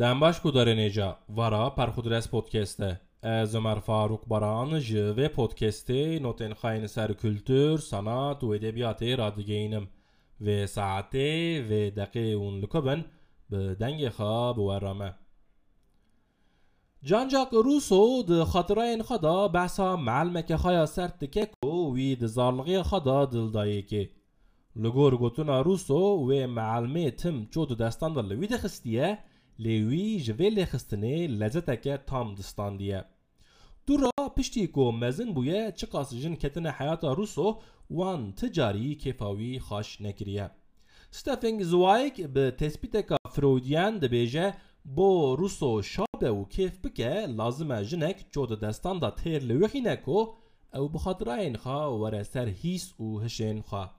دنباش کو داره نیجا ورا پرخودرس پودکسته از عمر فاروق بران جوه پودکسته نوتن خاین سر کلتور سنات و ادبیات رادگینم و ساعته و دقیقه اون لکبن به دنگ خواب و ورامه جان جاک روسو د خاطرین خدا بحثا معلمه خوایا سرت دکه کو وی د زارلغی خدا دلدایی که لگور گوتونا روسو و معلمه تم چود دستان دل وی دخستیه لیوی جوی لخستنه لذتک تام دستاندیه دورا پشتی کو مزن بویه چقاس جن کتن حیات روسو وان تجاری کفاوی خاش نکریه ستفنگ زوایک به تثبیت فرودیان دبیجه بو روسو شابه و کیف بکه لازمه جنک جود دستان دا تیر لوخی نکو او بخاطرین خوا وره سر هیس و هشین خوا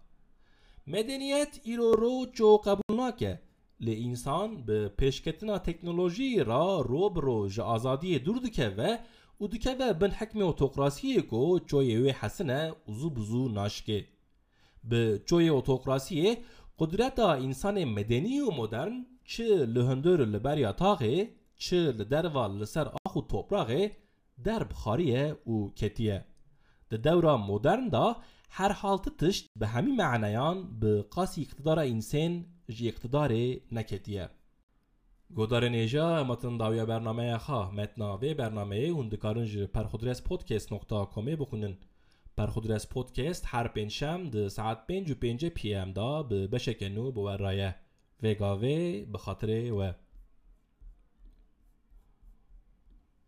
مدنیت ایرو رو چو قبول ناکه لی انسان به پیشکتنا تکنولوژی را رو برو جا آزادی دور دکه و او دکه و بن حکم اوتوکراسی کو چوی وی حسنه اوزو بزو ناشکه به چوی اوتوکراسی قدرت انسان مدنی و مدرن چه لهندر لبریا تاغه چه لدروا لسر آخو توپراغه در بخاریه و کتیه ده دورا مدرن دا هر حالت تشت به همین معنیان به قاسی اقتدار انسان جی اقتدار نکتیه. گودار نیجا متن داویا برنامه خواه متنا و برنامه هندکارن جی پرخودرس پودکست نقطه کمه بخونن. پرخودرس پودکست هر پنجشم ده ساعت پنج و پنج پی ام دا به بشکنو بورایه وگاوه به خاطر و